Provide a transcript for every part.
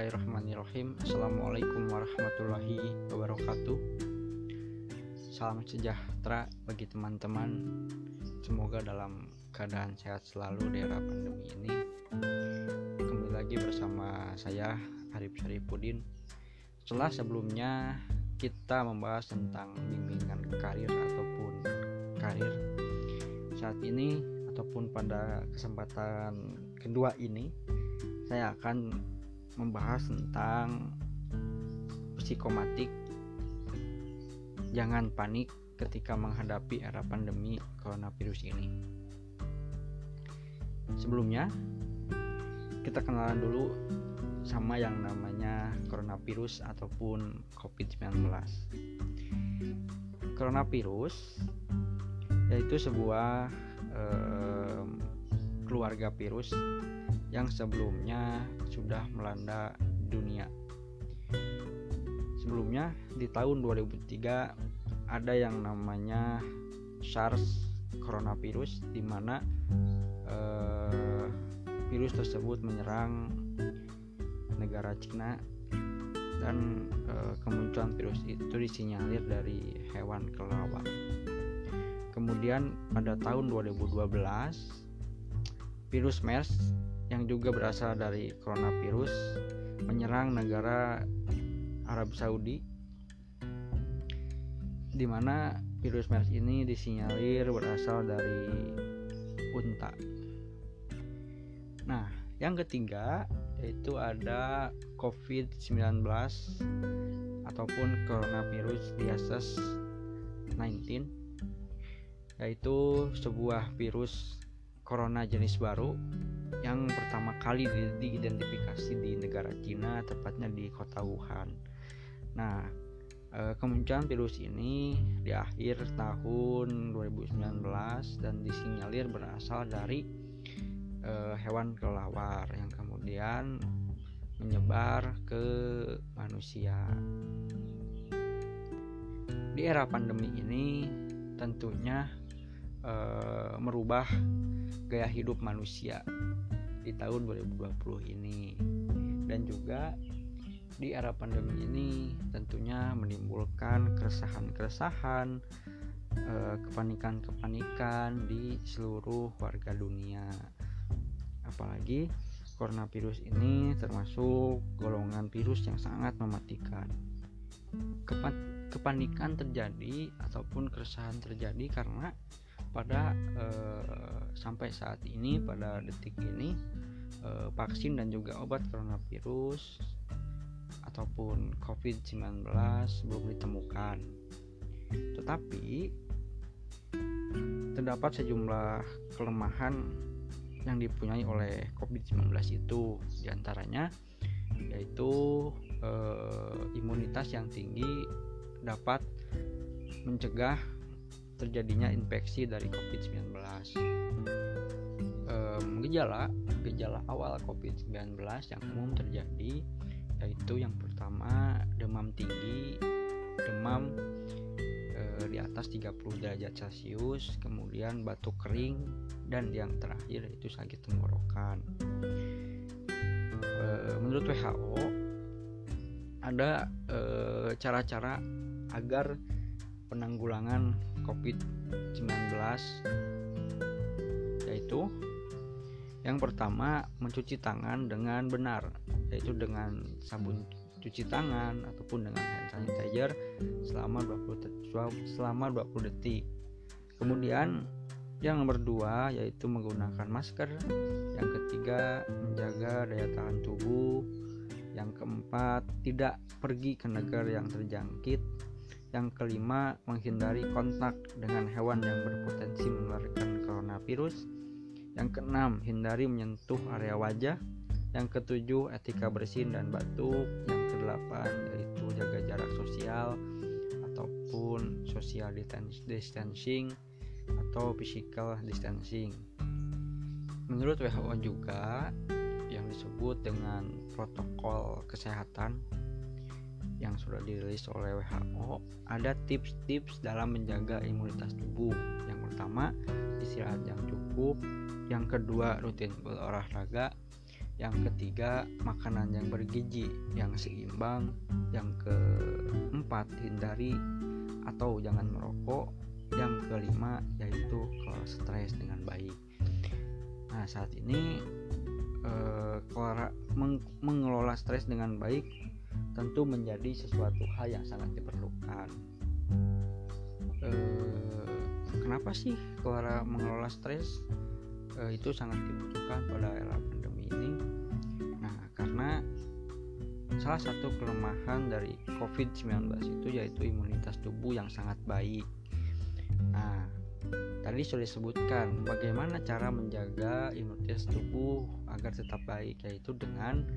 Bismillahirrahmanirrahim. Assalamualaikum warahmatullahi wabarakatuh. Salam sejahtera bagi teman-teman. Semoga dalam keadaan sehat selalu di era pandemi ini. Kembali lagi bersama saya Arif Syarifuddin. Setelah sebelumnya kita membahas tentang bimbingan karir ataupun karir. Saat ini ataupun pada kesempatan kedua ini saya akan membahas tentang psikomatik. Jangan panik ketika menghadapi era pandemi coronavirus ini. Sebelumnya, kita kenalan dulu sama yang namanya coronavirus ataupun COVID-19. Coronavirus yaitu sebuah eh, keluarga virus yang sebelumnya sudah melanda dunia. Sebelumnya di tahun 2003 ada yang namanya SARS coronavirus di mana eh, virus tersebut menyerang negara Cina dan eh, kemunculan virus itu disinyalir dari hewan kelelawar. Kemudian pada tahun 2012 virus MERS yang juga berasal dari coronavirus menyerang negara Arab Saudi di mana virus MERS ini disinyalir berasal dari unta. Nah, yang ketiga yaitu ada COVID-19 ataupun coronavirus disease 19 yaitu sebuah virus corona jenis baru yang pertama kali diidentifikasi di negara Cina, tepatnya di kota Wuhan. Nah, eh, kemunculan virus ini di akhir tahun 2019 dan disinyalir berasal dari eh, hewan kelelawar yang kemudian menyebar ke manusia. Di era pandemi ini tentunya eh, merubah gaya hidup manusia di tahun 2020 ini. Dan juga di era pandemi ini tentunya menimbulkan keresahan-keresahan eh, kepanikan-kepanikan di seluruh warga dunia. Apalagi coronavirus ini termasuk golongan virus yang sangat mematikan. Kepanikan terjadi ataupun keresahan terjadi karena pada eh, sampai saat ini pada detik ini eh, vaksin dan juga obat coronavirus ataupun COVID-19 belum ditemukan. Tetapi terdapat sejumlah kelemahan yang dipunyai oleh COVID-19 itu di antaranya yaitu eh, imunitas yang tinggi dapat mencegah terjadinya infeksi dari COVID-19. Um, gejala gejala awal COVID-19 yang umum terjadi yaitu yang pertama demam tinggi, demam e, di atas 30 derajat Celcius, kemudian batuk kering dan yang terakhir itu sakit tenggorokan. E, menurut WHO ada cara-cara agar penanggulangan COVID-19 yaitu yang pertama mencuci tangan dengan benar yaitu dengan sabun cuci tangan ataupun dengan hand sanitizer selama 20 selama 20 detik. Kemudian yang nomor dua yaitu menggunakan masker. Yang ketiga menjaga daya tahan tubuh. Yang keempat tidak pergi ke negara yang terjangkit yang kelima, menghindari kontak dengan hewan yang berpotensi menularkan coronavirus. Yang keenam, hindari menyentuh area wajah. Yang ketujuh, etika bersin dan batuk. Yang kedelapan, yaitu jaga jarak sosial ataupun social distancing atau physical distancing. Menurut WHO juga yang disebut dengan protokol kesehatan yang sudah dirilis oleh WHO ada tips-tips dalam menjaga imunitas tubuh. Yang pertama istirahat yang cukup. Yang kedua rutin berolahraga. Yang ketiga makanan yang bergizi yang seimbang. Yang keempat hindari atau jangan merokok. Yang kelima yaitu kelola stres dengan baik. Nah saat ini eh, meng mengelola stres dengan baik tentu menjadi sesuatu hal yang sangat diperlukan. Eh, kenapa sih kelola mengelola stres? Eh, itu sangat dibutuhkan pada era pandemi ini. Nah karena salah satu kelemahan dari COVID-19 itu yaitu imunitas tubuh yang sangat baik. Nah, tadi sudah disebutkan bagaimana cara menjaga imunitas tubuh agar tetap baik yaitu dengan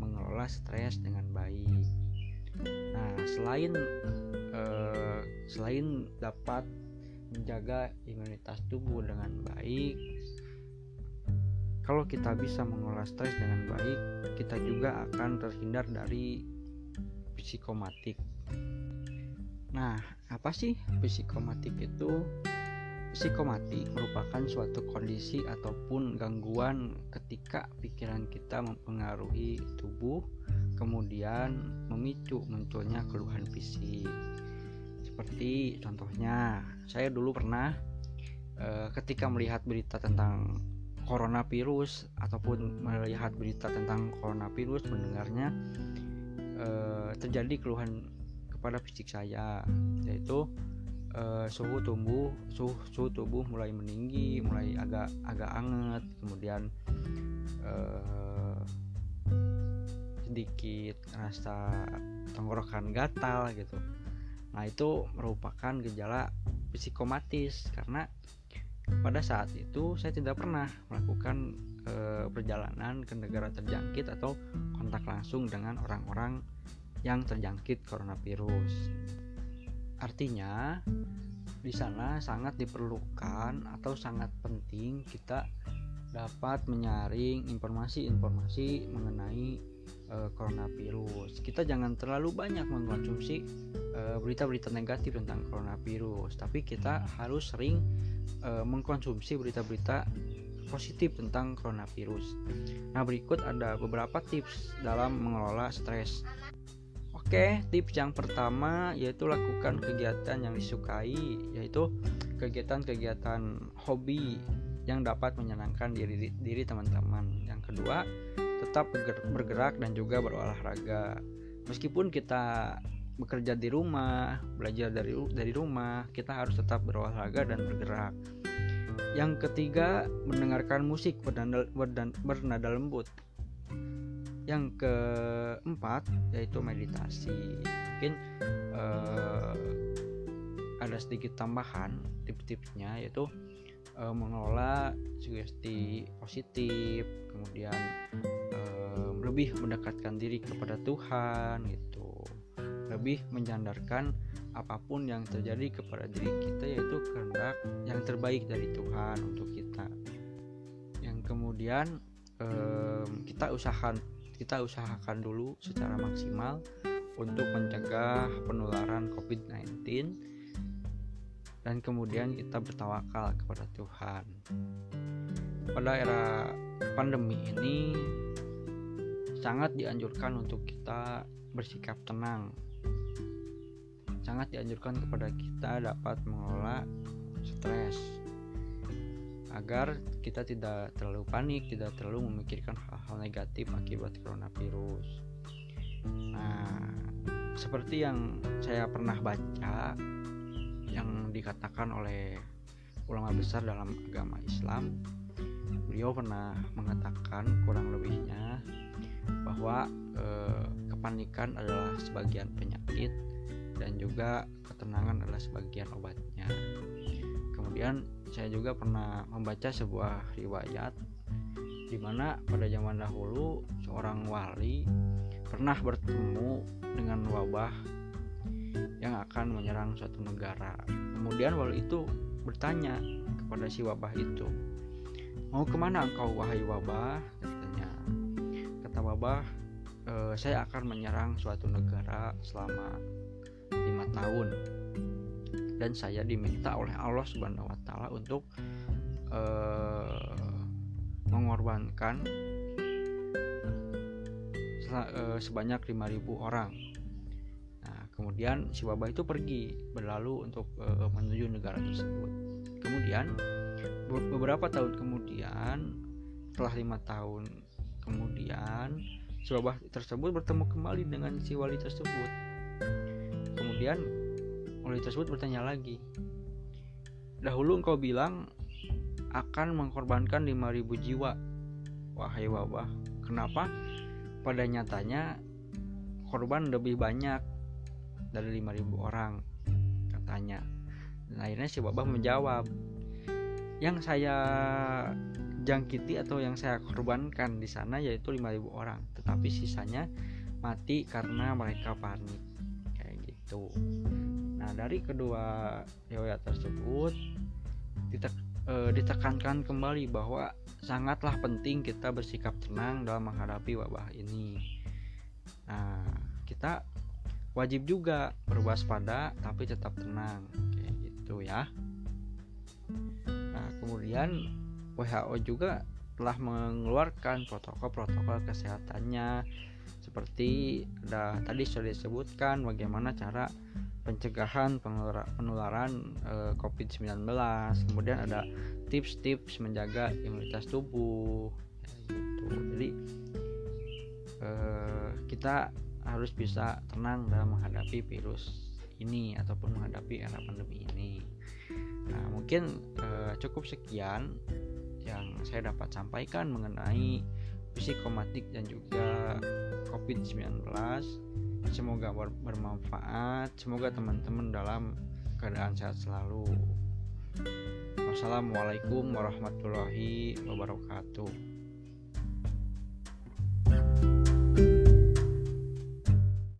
mengelola stres dengan baik. Nah, selain eh, selain dapat menjaga imunitas tubuh dengan baik, kalau kita bisa mengelola stres dengan baik, kita juga akan terhindar dari psikomatik. Nah, apa sih psikomatik itu? Psikomatik merupakan suatu kondisi ataupun gangguan ketika pikiran kita mempengaruhi tubuh, kemudian memicu munculnya keluhan fisik. Seperti contohnya, saya dulu pernah e, ketika melihat berita tentang coronavirus ataupun melihat berita tentang coronavirus mendengarnya e, terjadi keluhan pada fisik saya yaitu uh, suhu tubuh suhu, suhu tubuh mulai meninggi mulai agak agak anget kemudian uh, sedikit rasa tenggorokan gatal gitu nah itu merupakan gejala psikomatis karena pada saat itu saya tidak pernah melakukan e, perjalanan ke negara terjangkit atau kontak langsung dengan orang-orang yang terjangkit coronavirus. Artinya, di sana sangat diperlukan atau sangat penting kita dapat menyaring informasi-informasi mengenai e, coronavirus. Kita jangan terlalu banyak mengkonsumsi berita berita-berita negatif tentang coronavirus, tapi kita harus sering e, mengkonsumsi berita-berita positif tentang coronavirus. Nah, berikut ada beberapa tips dalam mengelola stres. Oke, tips yang pertama yaitu lakukan kegiatan yang disukai, yaitu kegiatan-kegiatan hobi yang dapat menyenangkan diri diri teman-teman. Yang kedua, tetap bergerak dan juga berolahraga. Meskipun kita bekerja di rumah, belajar dari dari rumah, kita harus tetap berolahraga dan bergerak. Yang ketiga, mendengarkan musik bernada, bernada lembut yang keempat yaitu meditasi. Mungkin uh, ada sedikit tambahan tips-tipsnya yaitu uh, mengelola sugesti positif kemudian uh, lebih mendekatkan diri kepada Tuhan gitu. Lebih menyandarkan apa pun yang terjadi kepada diri kita yaitu kehendak yang terbaik dari Tuhan untuk kita. Yang kemudian um, kita usahakan kita usahakan dulu secara maksimal untuk mencegah penularan COVID-19 dan kemudian kita bertawakal kepada Tuhan. Pada era pandemi ini sangat dianjurkan untuk kita bersikap tenang. Sangat dianjurkan kepada kita dapat mengelola stres agar kita tidak terlalu panik, tidak terlalu memikirkan hal-hal negatif akibat coronavirus. Nah, seperti yang saya pernah baca yang dikatakan oleh ulama besar dalam agama Islam, beliau pernah mengatakan kurang lebihnya bahwa eh, kepanikan adalah sebagian penyakit dan juga ketenangan adalah sebagian obatnya. Kemudian saya juga pernah membaca sebuah riwayat di mana pada zaman dahulu seorang wali pernah bertemu dengan wabah yang akan menyerang suatu negara. Kemudian wali itu bertanya kepada si wabah itu, mau ke mana engkau wahai wabah? Katanya, kata wabah, e, saya akan menyerang suatu negara selama lima tahun dan saya diminta oleh Allah Subhanahu wa taala untuk uh, mengorbankan eh, sebanyak 5.000 orang. Nah, kemudian si wabah itu pergi berlalu untuk uh, menuju negara tersebut. Kemudian beberapa tahun kemudian, setelah lima tahun kemudian, si wabah tersebut bertemu kembali dengan si wali tersebut. Kemudian wali tersebut bertanya lagi, dahulu engkau bilang akan mengorbankan 5.000 jiwa. Wahai wabah, kenapa? pada nyatanya korban lebih banyak dari 5000 orang katanya. Dan akhirnya si Babah menjawab yang saya jangkiti atau yang saya korbankan di sana yaitu 5000 orang. Tetapi sisanya mati karena mereka panik. Kayak gitu nah dari kedua riwayat tersebut ditek, e, ditekankan kembali bahwa sangatlah penting kita bersikap tenang dalam menghadapi wabah ini. Nah, kita wajib juga berwaspada tapi tetap tenang kayak gitu ya. Nah, kemudian WHO juga telah mengeluarkan protokol-protokol kesehatannya seperti ada tadi sudah disebutkan bagaimana cara pencegahan penularan eh, COVID-19 kemudian ada tips-tips menjaga imunitas tubuh gitu. jadi eh, kita harus bisa tenang dalam menghadapi virus ini ataupun menghadapi era pandemi ini. Nah mungkin eh, cukup sekian yang saya dapat sampaikan mengenai psikomatik dan juga COVID-19 semoga bermanfaat. Semoga teman-teman dalam keadaan sehat selalu. Wassalamualaikum warahmatullahi wabarakatuh